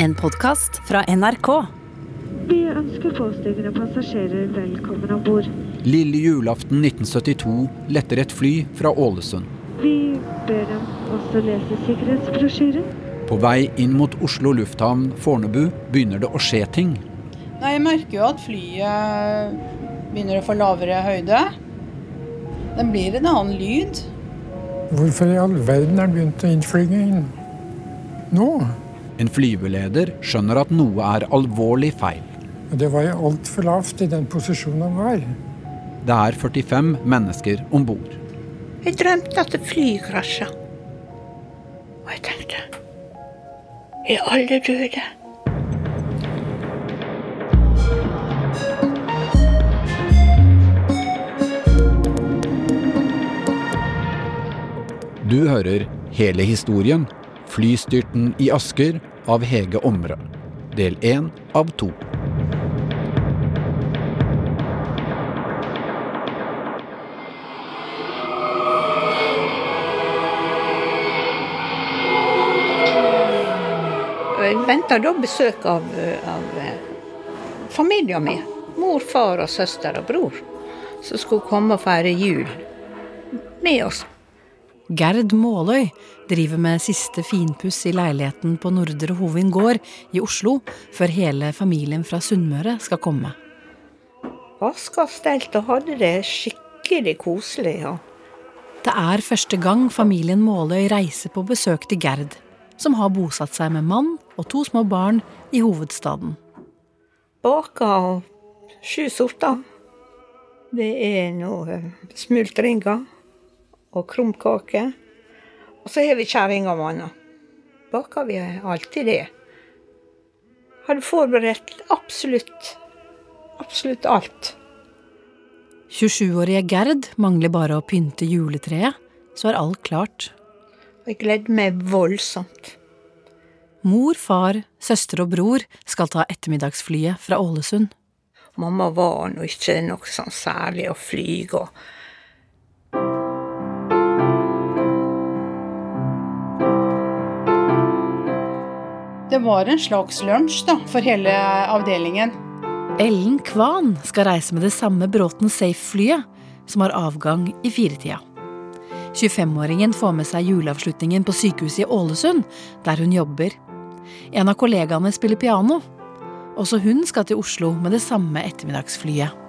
En podkast fra NRK. Vi ønsker påstigende passasjerer velkommen om bord. Lille julaften 1972 letter et fly fra Ålesund. Vi ber dem også lese sikkerhetsbrosjyren. På vei inn mot Oslo lufthavn Fornebu begynner det å skje ting. Nei, Jeg merker jo at flyet begynner å få lavere høyde. Det blir en annen lyd. Hvorfor i all verden er det begynt å innflyge inn nå? En flyveleder skjønner at noe er alvorlig feil. Det var jo altfor lavt i den posisjonen han var. Det er 45 mennesker om bord. Jeg drømte at flyet krasja. Og jeg tenkte Er alle døde? Du hører hele historien, flystyrten i Asker av Hege Omre. Del én av to. Venta da besøk av, av eh, familien min. Mor, far og søster og bror. Som skulle komme og feire jul med oss. Gerd Måløy driver med siste finpuss i leiligheten på Nordre Hovin gård i Oslo før hele familien fra Sunnmøre skal komme. Vaska og stelt og hadde det skikkelig koselig. Ja. Det er første gang familien Måløy reiser på besøk til Gerd, som har bosatt seg med mann og to små barn i hovedstaden. Baka sju sorter. Det er noe smultringer og krumkake. Og så har vi kjerringmanna. Baker vi alltid det. Hadde forberedt absolutt, absolutt alt. 27-årige Gerd mangler bare å pynte juletreet, så er alt klart. Jeg gleder meg voldsomt. Mor, far, søster og bror skal ta ettermiddagsflyet fra Ålesund. Mamma var nå ikke noe sånn særlig å flyge. og Det var en slags lunsj da, for hele avdelingen. Ellen Kvan skal reise med det samme Bråten Safe-flyet, som har avgang i firetida. 25-åringen får med seg juleavslutningen på sykehuset i Ålesund, der hun jobber. En av kollegaene spiller piano. Også hun skal til Oslo med det samme ettermiddagsflyet.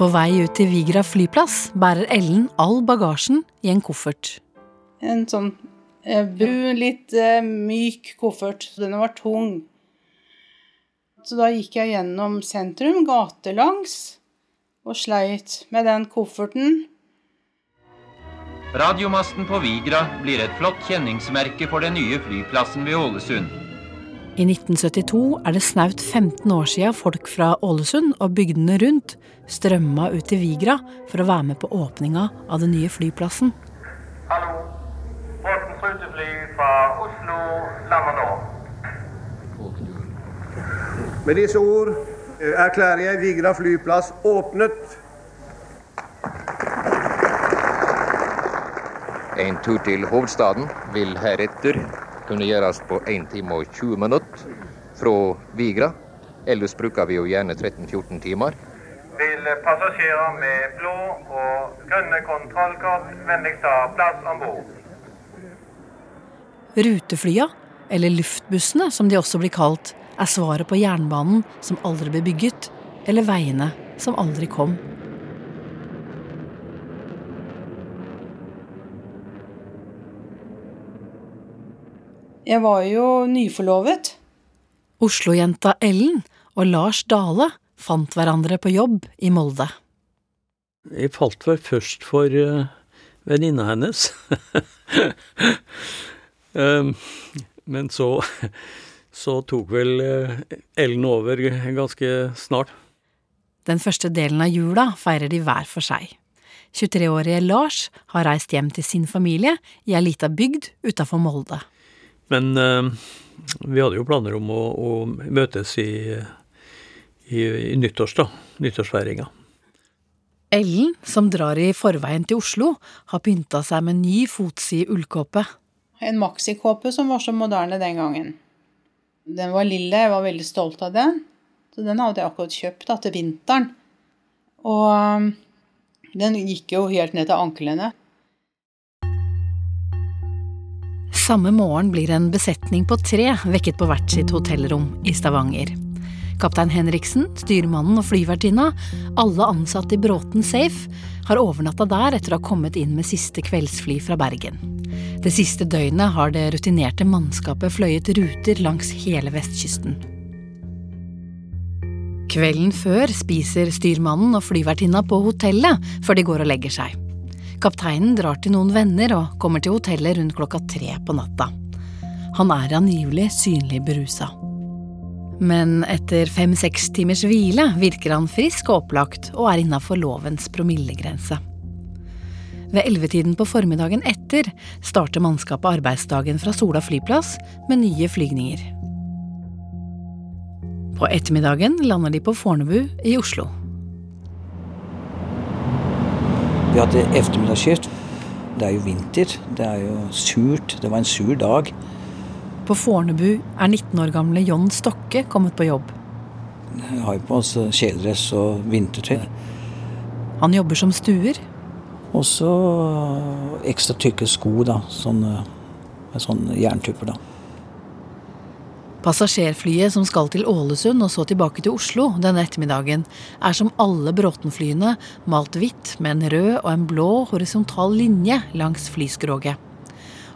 På vei ut til Vigra flyplass bærer Ellen all bagasjen i en koffert. En sånn brun, litt eh, myk koffert. Den var tung. Så da gikk jeg gjennom sentrum, gatelangs, og sleit med den kofferten. Radiomasten på Vigra blir et flott kjenningsmerke for den nye flyplassen ved Ålesund. I 1972 er det snaut 15 år siden folk fra Ålesund og bygdene rundt strømma ut til Vigra for å være med på åpninga av den nye flyplassen. Hallo. Rutefly fra Oslo lander nå. Med disse ord eh, erklærer jeg Vigra flyplass åpnet. En tur til hovedstaden vil heretter kunne gjøres på 1 time og 20 minutter fra Vigra. Ellers bruker vi jo gjerne 13-14 timer. Vil passasjerer med blå og grønne kontrollkort vennligst ta plass om bord. Ruteflya, eller luftbussene som de også blir kalt, er svaret på jernbanen som aldri ble bygget, eller veiene som aldri kom. Jeg var jo nyforlovet. Oslo-jenta Ellen og Lars Dale fant hverandre på jobb i Molde. Jeg falt vel først for uh, venninna hennes. um, men så, så tok vel uh, Ellen over ganske snart. Den første delen av jula feirer de hver for seg. 23-årige Lars har reist hjem til sin familie i ei lita bygd utafor Molde. Men uh, vi hadde jo planer om å, å møtes i, i, i nyttårs, da. Nyttårsfeiringa. Ellen, som drar i forveien til Oslo, har pynta seg med ny fotsid ullkåpe. En maxikåpe som var så moderne den gangen. Den var lille, jeg var veldig stolt av den. Så den hadde jeg akkurat kjøpt da, til vinteren. Og um, den gikk jo helt ned til anklene. Samme morgen blir en besetning på tre vekket på hvert sitt hotellrom i Stavanger. Kaptein Henriksen, styrmannen og flyvertinna, alle ansatte i Bråten Safe, har overnatta der etter å ha kommet inn med siste kveldsfly fra Bergen. Det siste døgnet har det rutinerte mannskapet fløyet ruter langs hele vestkysten. Kvelden før spiser styrmannen og flyvertinna på hotellet før de går og legger seg. Kapteinen drar til noen venner og kommer til hotellet rundt klokka tre på natta. Han er angivelig synlig berusa. Men etter fem–seks timers hvile virker han frisk og opplagt og er innafor lovens promillegrense. Ved ellevetiden på formiddagen etter starter mannskapet arbeidsdagen fra Sola flyplass med nye flygninger. På ettermiddagen lander de på Fornebu i Oslo. Vi hadde ettermiddagsskift. Det er jo vinter. Det er jo surt. Det var en sur dag. På Fornebu er 19 år gamle John Stokke kommet på jobb. Jeg har jo på oss kjeledress og vintertøy. Han jobber som stuer. Og så ekstra tykke sko, da. Sånne, med sånne jerntupper, da. Passasjerflyet som skal til Ålesund og så tilbake til Oslo denne ettermiddagen, er som alle Bråten-flyene malt hvitt med en rød og en blå horisontal linje langs flyskroget.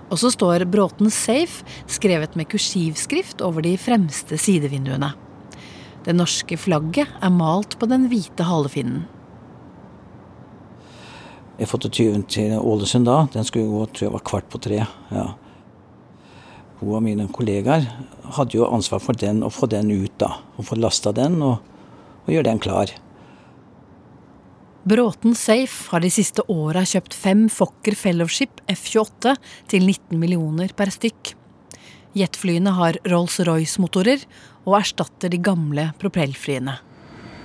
Og så står Bråten Safe skrevet med kursivskrift over de fremste sidevinduene. Det norske flagget er malt på den hvite halefinnen. Jeg fått tyven til Ålesund da. Den skulle gå tror jeg var kvart på tre. ja. Hun og mine kollegaer hadde jo ansvar for den, å få den ut, da. Å få lasta den og, og gjøre den klar. Bråten Safe har de siste åra kjøpt fem Fokker Fellowship F-28 til 19 millioner per stykk. Jetflyene har Rolls-Royce-motorer og erstatter de gamle propellflyene.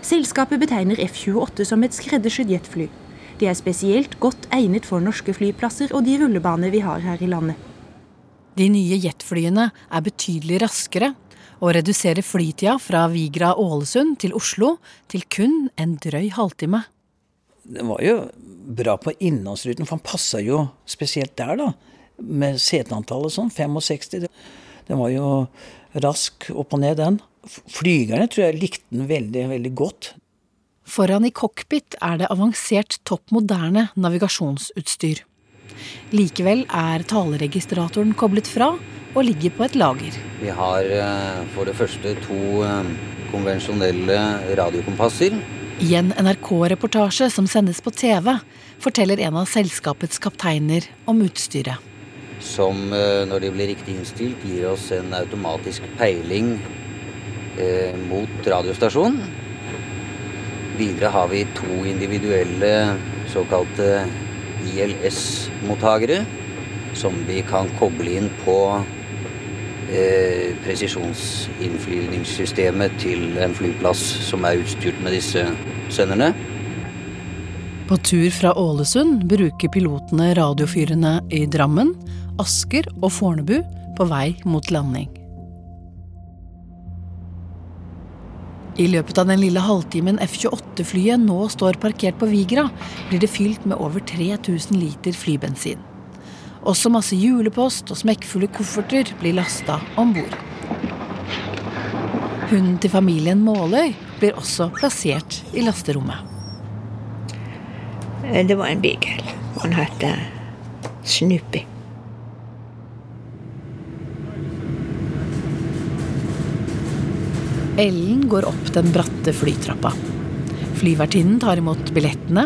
Selskapet betegner F-28 som et skreddersydd jetfly. De er spesielt godt egnet for norske flyplasser og de rullebaner vi har her i landet. De nye jetflyene er betydelig raskere og reduserer flytida fra Vigra-Ålesund til Oslo til kun en drøy halvtime. Den var jo bra på innlandsruten, for han passa jo spesielt der, da. Med seteantallet sånn, 65. Den var jo rask opp og ned, den. Flygerne tror jeg likte den veldig, veldig godt. Foran i cockpit er det avansert topp moderne navigasjonsutstyr. Likevel er taleregistratoren koblet fra og ligger på et lager. Vi har eh, for det første to eh, konvensjonelle radiokompasser. I en NRK-reportasje som sendes på TV, forteller en av selskapets kapteiner om utstyret. Som eh, når de blir riktig innstilt, gir oss en automatisk peiling eh, mot radiostasjonen. Videre har vi to individuelle såkalte ILS-mottakere som vi kan koble inn på eh, presisjonsinnflyvningssystemet til en flyplass som er utstyrt med disse senderne. På tur fra Ålesund bruker pilotene radiofyrene i Drammen, Asker og Fornebu på vei mot landing. I løpet av den lille halvtimen F-28-flyet nå står parkert på Vigra, blir det fylt med over 3000 liter flybensin. Også masse julepost og smekkfulle kofferter blir lasta om bord. Hunden til familien Måløy blir også plassert i lasterommet. Det var en beagle. Han het Snoopy. Ellen går opp den bratte flytrappa. Flyvertinnen tar imot billettene.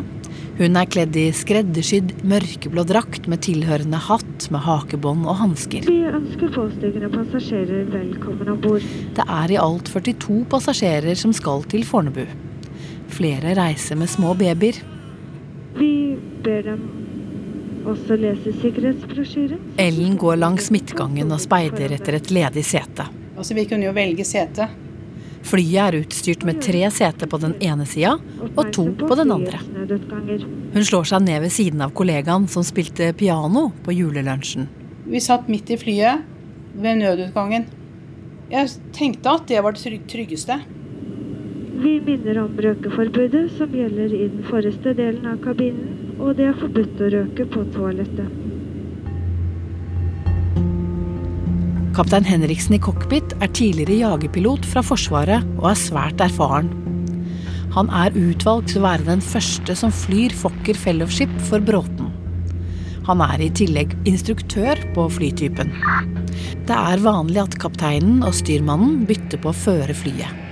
Hun er kledd i skreddersydd mørkeblå drakt med tilhørende hatt med hakebånd og hansker. Vi ønsker påstigende passasjerer velkommen om bord. Det er i alt 42 passasjerer som skal til Fornebu. Flere reiser med små babyer. Vi ber dem også lese sikkerhetsbrosjyren. Ellen går langs midtgangen og speider etter et ledig sete. Altså, vi kunne jo velge sete. Flyet er utstyrt med tre seter på den ene sida og to på den andre. Hun slår seg ned ved siden av kollegaen som spilte piano på julelunsjen. Vi satt midt i flyet ved nødutgangen. Jeg tenkte at det var det tryggeste. Vi minner om røkeforbudet som gjelder i den forreste delen av kabinen, og det er forbudt å røke på toalettet. Kaptein Henriksen i cockpit er tidligere jagerpilot fra Forsvaret og er svært erfaren. Han er utvalgt til å være den første som flyr Fokker Fellowship for Bråten. Han er i tillegg instruktør på flytypen. Det er vanlig at kapteinen og styrmannen bytter på å føre flyet.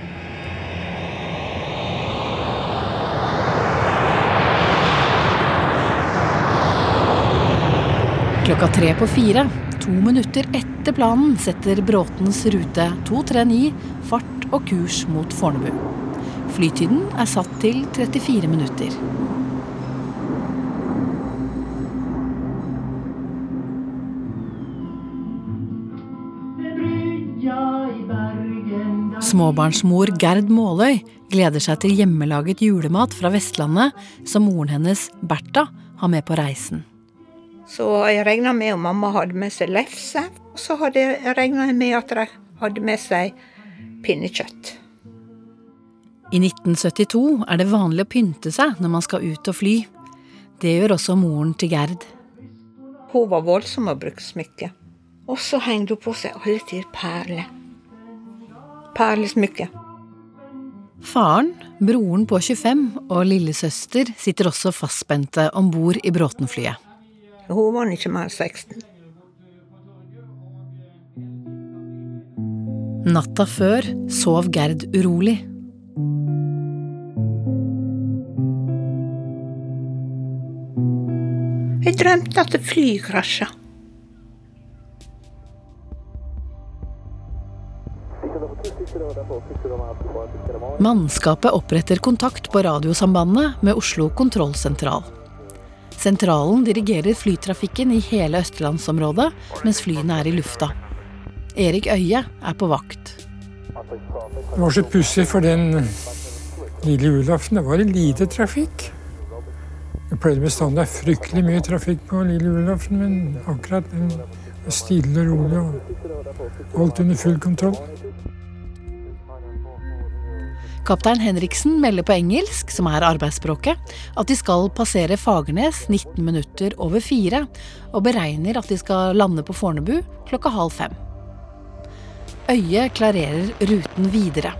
Klokka tre på fire, to minutter etter planen, setter Bråtens rute 239 fart og kurs mot Fornebu. Flytiden er satt til 34 minutter. Småbarnsmor Gerd Måløy gleder seg til hjemmelaget julemat fra Vestlandet som moren hennes, Bertha, har med på reisen. Så jeg regna med at mamma hadde med seg lefse. Og så hadde jeg med at de hadde med seg pinnekjøtt. I 1972 er det vanlig å pynte seg når man skal ut og fly. Det gjør også moren til Gerd. Hun var voldsom å bruke smykke. Og så hengte hun på seg alle tider perler. Perlesmykke. Faren, broren på 25 og lillesøster sitter også fastspente om bord i Bråten-flyet. Hun var ikke mer enn 16. Natta før sov Gerd urolig. Jeg drømte at flyet krasja. Mannskapet oppretter kontakt på radiosambandet med Oslo kontrollsentral. Sentralen dirigerer flytrafikken i hele østlandsområdet mens flyene er i lufta. Erik Øie er på vakt. Det var så pussig, for den lille julaften det var det lite trafikk. Det pleide bestandig å være fryktelig mye trafikk på lille julaften, men akkurat den var stille og rolig og alt under full kontroll. Kaptein Henriksen melder på engelsk, som er arbeidsspråket, at de skal passere Fagernes 19 minutter over fire, og beregner at de skal lande på Fornebu klokka halv fem. Øyet klarerer ruten videre.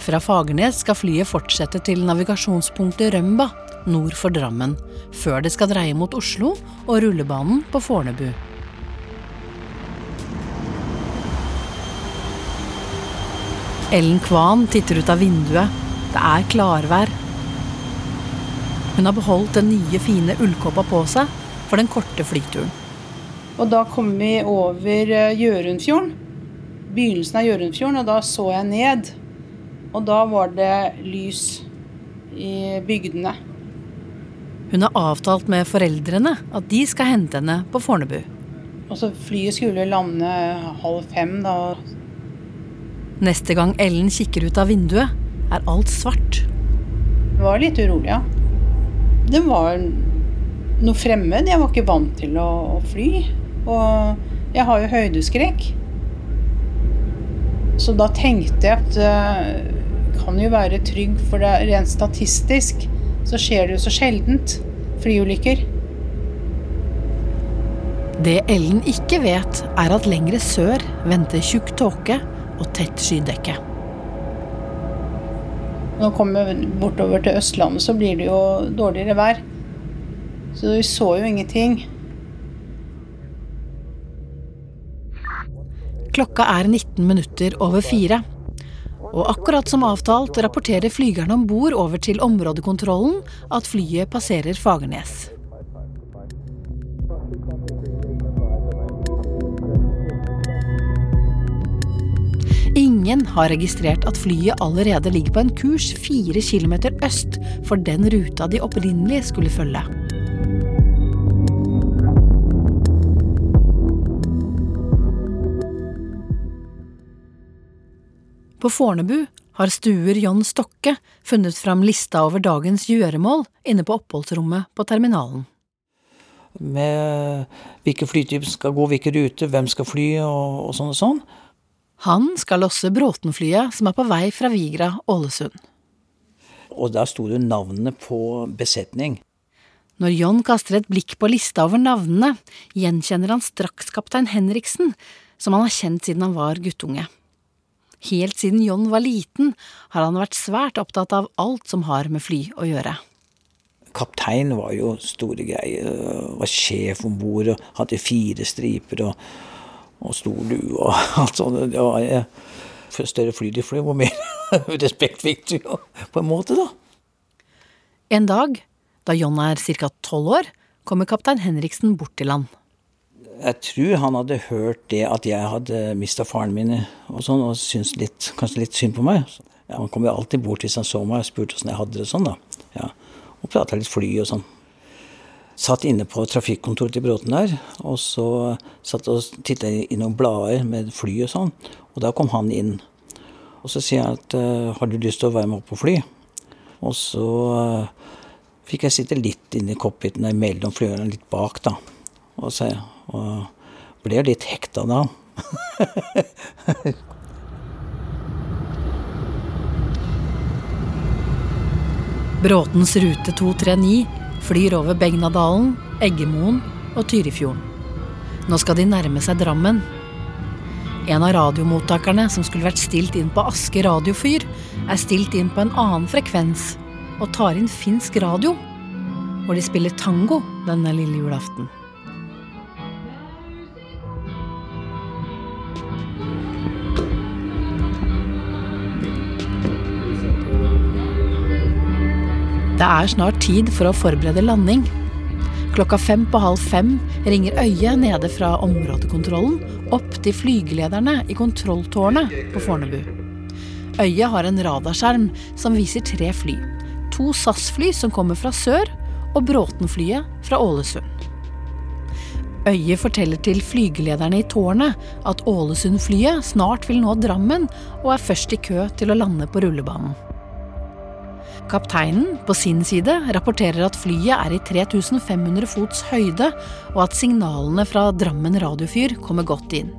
Fra Fagernes skal flyet fortsette til navigasjonspunktet Rømba, nord for Drammen, før det skal dreie mot Oslo og rullebanen på Fornebu. Ellen Kvan titter ut av vinduet. Det er klarvær. Hun har beholdt den nye, fine ullkåpa på seg for den korte flyturen. Og da kom vi over eh, Gjørundfjorden. Begynnelsen av Gjørundfjorden, og da så jeg ned. Og da var det lys i bygdene. Hun har avtalt med foreldrene at de skal hente henne på Fornebu. Altså, flyet skulle lande halv fem, da. Neste gang Ellen kikker ut av vinduet, er alt svart. Det var litt urolig, ja. Det var noe fremmed. Jeg var ikke vant til å, fly. Og jeg har jo høydeskrekk. Så da tenkte jeg at det uh, kan jo være trygg, for det rent statistisk så skjer det jo så sjeldent flyulykker. Det Ellen ikke vet, er at lengre sør venter tjukk tåke og tett skydekke. Når vi kommer bortover til Østlandet, så blir det jo dårligere vær. Så vi så jo ingenting. Klokka er 19 minutter over fire. Og akkurat som avtalt rapporterer flygerne om bord over til områdekontrollen at flyet passerer Fagernes. Ingen har registrert at flyet allerede ligger på en kurs fire kilometer øst for den ruta de opprinnelig skulle følge. På Fornebu har stuer John Stokke funnet fram lista over dagens gjøremål inne på oppholdsrommet på terminalen. med hvilke flytyper skal gå hvilke ruter, hvem skal fly og, og sånn og sånn. Han skal losse Bråten-flyet som er på vei fra Vigra, Ålesund. Og der sto det navnene på besetning. Når John kaster et blikk på lista over navnene, gjenkjenner han straks kaptein Henriksen, som han har kjent siden han var guttunge. Helt siden John var liten, har han vært svært opptatt av alt som har med fly å gjøre. Kaptein var jo store greier. Var sjef om bord og hadde fire striper og, og stor lue og alt sånt. Det var, jeg, for større fly de fløy, hvor mer respekt fikk du på en måte, da. En dag, da John er ca. tolv år, kommer kaptein Henriksen bort til land. Jeg tror han hadde hørt det at jeg hadde mista faren min og sånn, og syntes litt, kanskje litt synd på meg. Ja, han kom jo alltid bort hvis han så meg og spurte åssen jeg hadde det sånn, da. Ja, og prata litt fly og sånn. Satt inne på trafikkontoret til Bråten der, og så satt og titta i noen blader med fly og sånn. Og da kom han inn. Og så sier jeg at har du lyst til å være med opp på fly? Og så fikk jeg sitte litt inne i cockpiten mellom flyene, litt bak, da. Og, så, og ble litt hekta da. Bråtens rute 239 flyr over Begnadalen, Eggemoen og Tyrifjorden. Nå skal de nærme seg Drammen. En av radiomottakerne som skulle vært stilt inn på Aske radiofyr, er stilt inn på en annen frekvens og tar inn finsk radio, hvor de spiller tango denne lille julaften. Det er snart tid for å forberede landing. Klokka fem på halv fem ringer øyet nede fra områdekontrollen opp til flygelederne i kontrolltårnet på Fornebu. Øyet har en radarskjerm som viser tre fly. To SAS-fly som kommer fra sør, og Bråten-flyet fra Ålesund. Øyet forteller til flygelederne i tårnet at Ålesund-flyet snart vil nå Drammen og er først i kø til å lande på rullebanen. Kapteinen på sin side rapporterer at flyet er i 3500 fots høyde, og at signalene fra Drammen radiofyr kommer godt inn.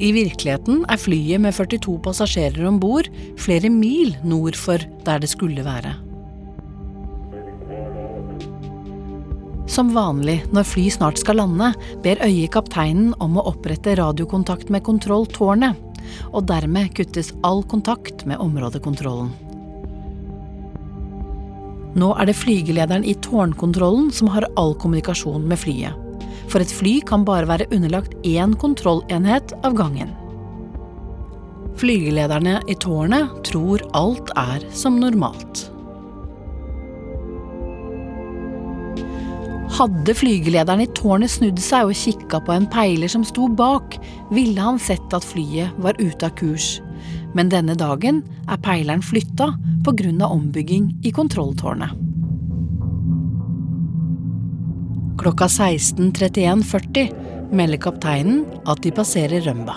I virkeligheten er flyet med 42 passasjerer om bord flere mil nord for der det skulle være. Som vanlig når fly snart skal lande, ber Øye kapteinen om å opprette radiokontakt med kontrolltårnet, og dermed kuttes all kontakt med områdekontrollen. Nå er det flygelederen i tårnkontrollen som har all kommunikasjon med flyet. For et fly kan bare være underlagt én kontrollenhet av gangen. Flygelederne i tårnet tror alt er som normalt. Hadde flygelederen i tårnet snudd seg og kikka på en peiler som sto bak, ville han sett at flyet var ute av kurs. Men denne dagen er peileren flytta pga. ombygging i kontrolltårnet. Klokka 16.31,40 melder kapteinen at de passerer Rømba.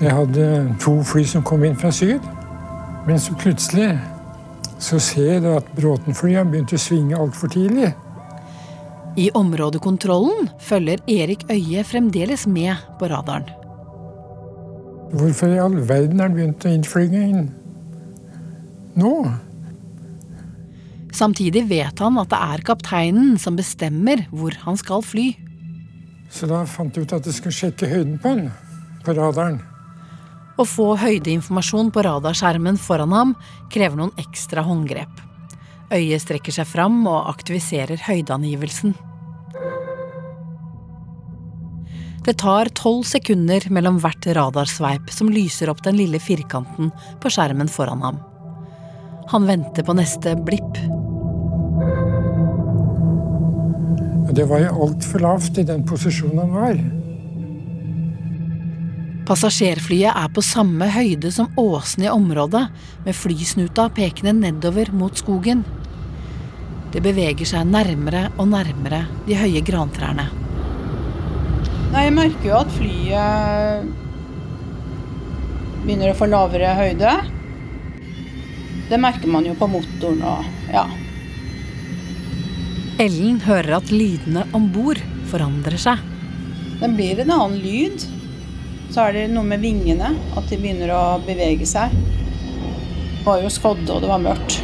Jeg hadde to fly som kom inn fra syd. Men så plutselig så ser jeg at Bråten-flyene begynte å svinge altfor tidlig. I områdekontrollen følger Erik Øye fremdeles med på radaren. Hvorfor i all verden har han begynt å innflyge inn nå? Samtidig vet han at det er kapteinen som bestemmer hvor han skal fly. Så da fant jeg ut at jeg skulle sjekke høyden på han på radaren. Å få høydeinformasjon på radarskjermen foran ham krever noen ekstra håndgrep. Øyet strekker seg fram og aktiviserer høydeangivelsen. Det tar tolv sekunder mellom hvert radarsveip som lyser opp den lille firkanten på skjermen foran ham. Han venter på neste blipp. Det var jo altfor lavt i den posisjonen han var. Passasjerflyet er på samme høyde som åsene i området, med flysnuta pekende nedover mot skogen. Det beveger seg nærmere og nærmere de høye grantrærne. Nei, jeg merker jo at flyet begynner å få lavere høyde. Det merker man jo på motoren og ja. Ellen hører at lydene om bord forandrer seg. Det blir en annen lyd. Så er det noe med vingene, at de begynner å bevege seg. Det var jo skodde, og det var mørkt.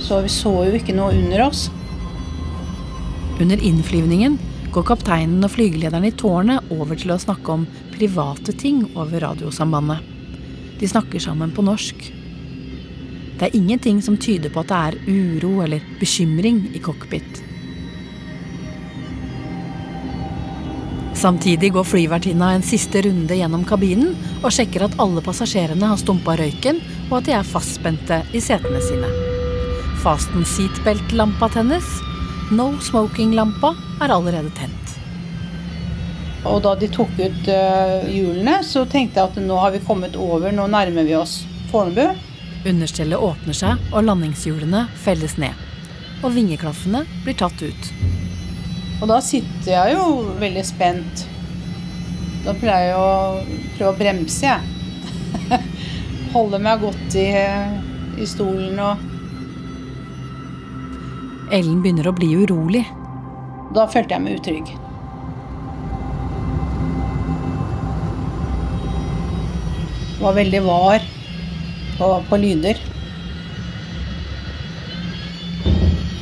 Så vi så jo ikke noe under oss. Under innflyvningen går kapteinen og flygelederen i tårnet over til å snakke om private ting over radiosambandet. De snakker sammen på norsk. Det er ingenting som tyder på at det er uro eller bekymring i cockpit. Samtidig går flyvertinna en siste runde gjennom kabinen og sjekker at alle passasjerene har stumpa røyken, og at de er fastspente i setene sine. Fasten seatbelt-lampa tennes. No smoking-lampa er allerede tent. Og da de tok ut uh, hjulene, så tenkte jeg at nå har vi kommet over, nå nærmer vi oss Fornebu. Understellet åpner seg, og landingshjulene felles ned. Og vingeklaffene blir tatt ut. Og da sitter jeg jo veldig spent. Da pleier jeg å prøve å bremse, jeg. Holde meg godt i, i stolen og Ellen begynner å bli urolig. Da følte jeg meg utrygg. Var veldig var på, på lyder.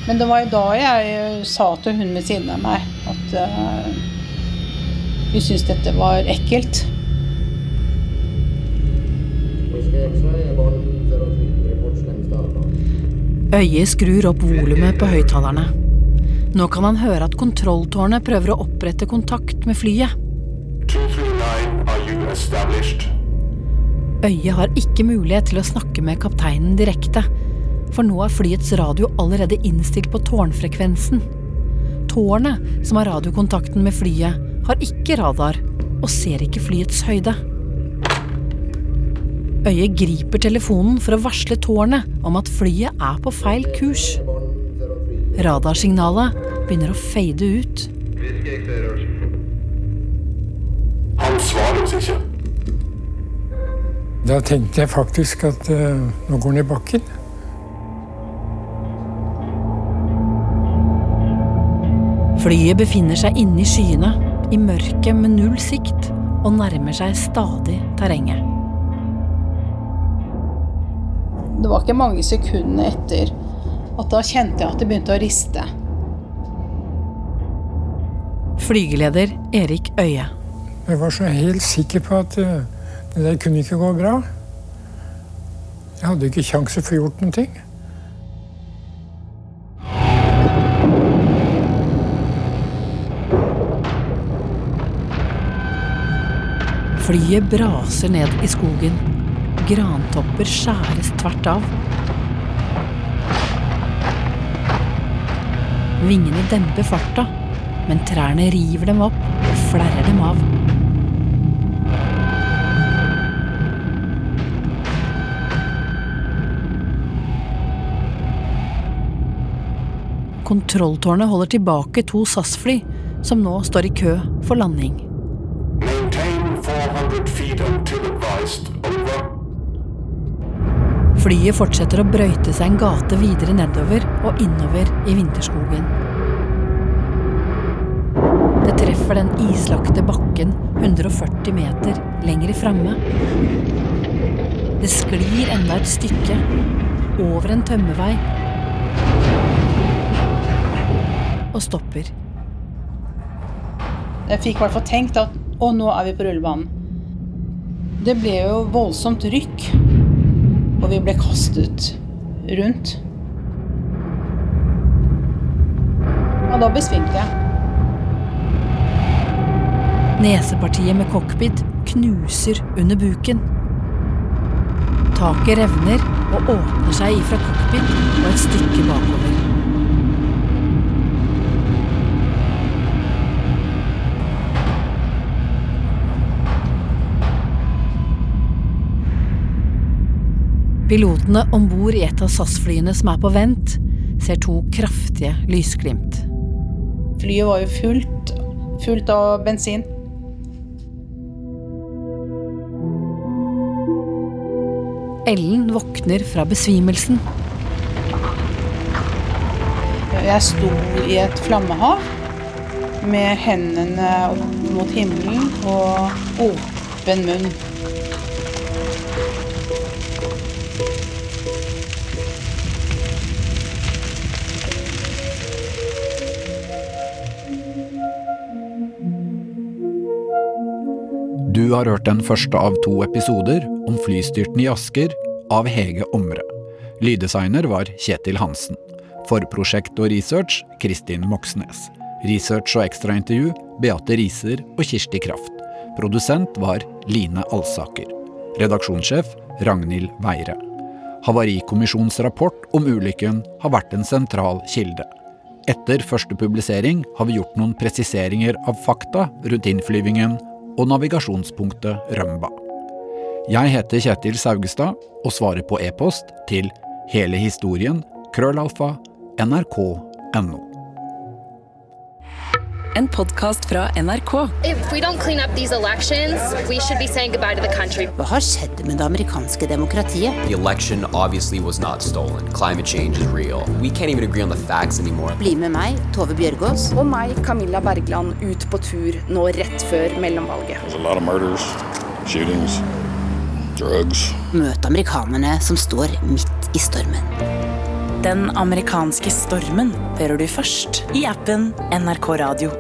Men det var jo da jeg sa til hun ved siden av meg at uh, vi syntes dette var ekkelt. Øyet skrur opp volumet på høyttalerne. Nå kan han høre at kontrolltårnet prøver å opprette kontakt med flyet. Øyet har ikke mulighet til å snakke med kapteinen direkte, for nå er flyets radio allerede innstilt på tårnfrekvensen. Tårnet, som har radiokontakten med flyet, har ikke radar og ser ikke flyets høyde. Øyet griper telefonen for å varsle tårnet om at flyet er på feil kurs. Radarsignalet begynner å fade ut. Han svarer oss ikke. Da tenkte jeg faktisk at uh, nå går han i bakken. Flyet befinner seg inne i skyene, i mørket med null sikt, og nærmer seg stadig terrenget. Det var ikke mange sekundene etter at da kjente jeg at det begynte å riste. Flygeleder Erik Øie. Jeg var så helt sikker på at uh, det der kunne ikke gå bra. Jeg hadde ikke kjangs å få gjort noen ting. Flyet braser ned i skogen. Grantopper skjæres tvert av. Vingene demper farta, men trærne river dem opp og flerrer dem av. Kontrolltårnet holder tilbake to SAS-fly, som nå står i kø for landing. Flyet fortsetter å brøyte seg en gate videre nedover og innover i vinterskogen. Det treffer den islagte bakken 140 meter lenger framme. Det sklir enda et stykke, over en tømmervei, og stopper. Jeg fikk i hvert fall tenkt at å, nå er vi på rullebanen. Det ble jo voldsomt rykk, og vi ble kastet rundt. Og da besvimte jeg. Nesepartiet med cockpit knuser under buken. Taket revner og åpner seg ifra cockpit og et stykke bakover. Pilotene om bord i et av SAS-flyene som er på vent, ser to kraftige lysglimt. Flyet var jo fullt, fullt av bensin. Ellen våkner fra besvimelsen. Jeg sto i et flammehav med hendene opp mot himmelen og åpen munn. Har hørt den første av to episoder om flystyrten i Asker av Hege Omre. Lyddesigner var Kjetil Hansen. Forprosjekt og research Kristin Moxnes. Research og ekstraintervju Beate Riser og Kirsti Kraft. Produsent var Line Alsaker. Redaksjonssjef Ragnhild Weire. Havarikommisjonens rapport om ulykken har vært en sentral kilde. Etter første publisering har vi gjort noen presiseringer av fakta rundt innflyvingen og navigasjonspunktet Rømba. Jeg heter Kjetil Saugestad og svarer på e-post til hele historien krøllalfa nrk.no. En podkast fra NRK. If we don't clean up these elections, we should be saying goodbye to the country. Hva har skjedd med det amerikanske demokratiet? The election obviously was not stolen. Climate change is real. We can't even agree on the facts anymore. Bli med meg, Tove Bjørgaas. Og meg, Camilla Bergland, ut på tur nå rett før mellomvalget. There's a murders, shootings, drugs. Møt amerikanerne som står midt i stormen. Den amerikanske stormen hører du først i appen NRK Radio.